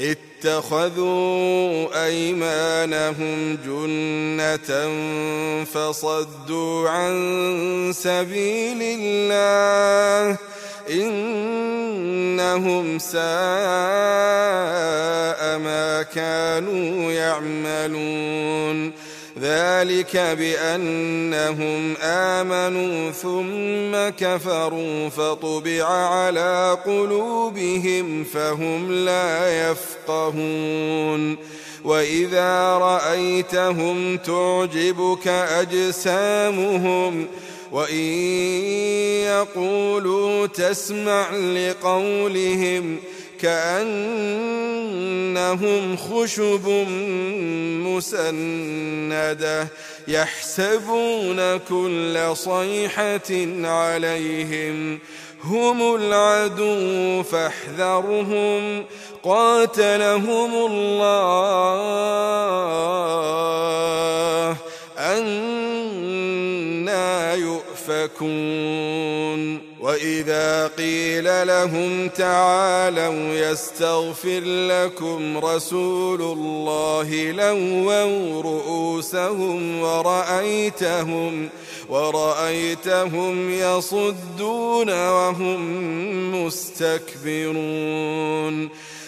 اتخذوا أيمانهم جنة فصدوا عن سبيل الله إنهم ساء ما كانوا يعملون ذلك بأنهم آمنوا ثم كفروا فطبع على قلوبهم فهم لا يفقهون. وإذا رأيتهم تعجبك أجسامهم وإن يقولوا تسمع لقولهم كأنهم خشب مسندة يحسبون كل صيحة عليهم هم العدو فاحذرهم قاتلهم الله يؤفكون وإذا قيل لهم تعالوا يستغفر لكم رسول الله لووا رؤوسهم ورأيتهم ورأيتهم يصدون وهم مستكبرون.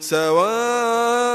سواء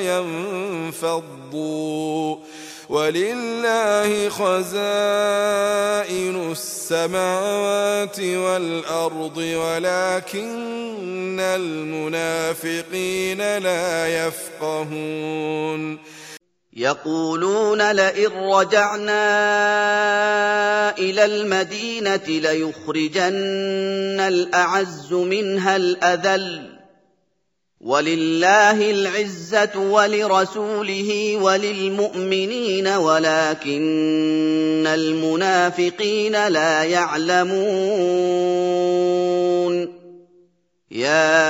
ينفضوا. ولله خزائن السماوات والأرض ولكن المنافقين لا يفقهون. يقولون لئن رجعنا إلى المدينة ليخرجن الأعز منها الأذل. ولله العزة ولرسوله وللمؤمنين ولكن المنافقين لا يعلمون. يا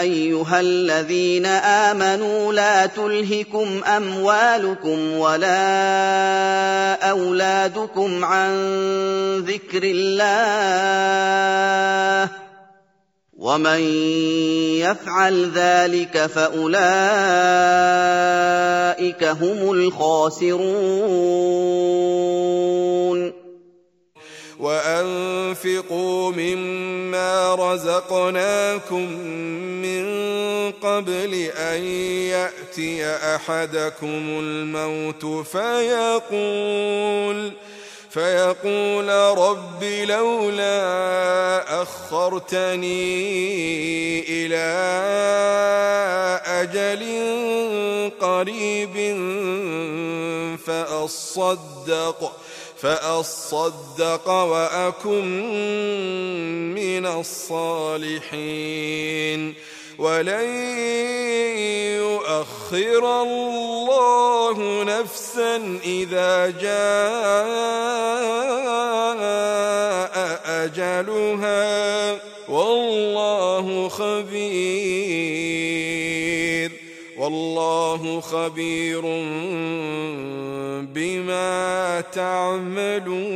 أيها الذين آمنوا لا تلهكم أموالكم ولا أولادكم عن ذكر الله ومن يفعل ذلك فاولئك هم الخاسرون وأنفقوا مما رزقناكم من قبل أن يأتي أحدكم الموت فيقول فيقول رب لولا أخرتني إلى أجل قريب فأصدق فأصدق وأكن من الصالحين. ولن يؤخر الله نفسا إذا جاء أجلها والله خبير والله خبير بما تعملون.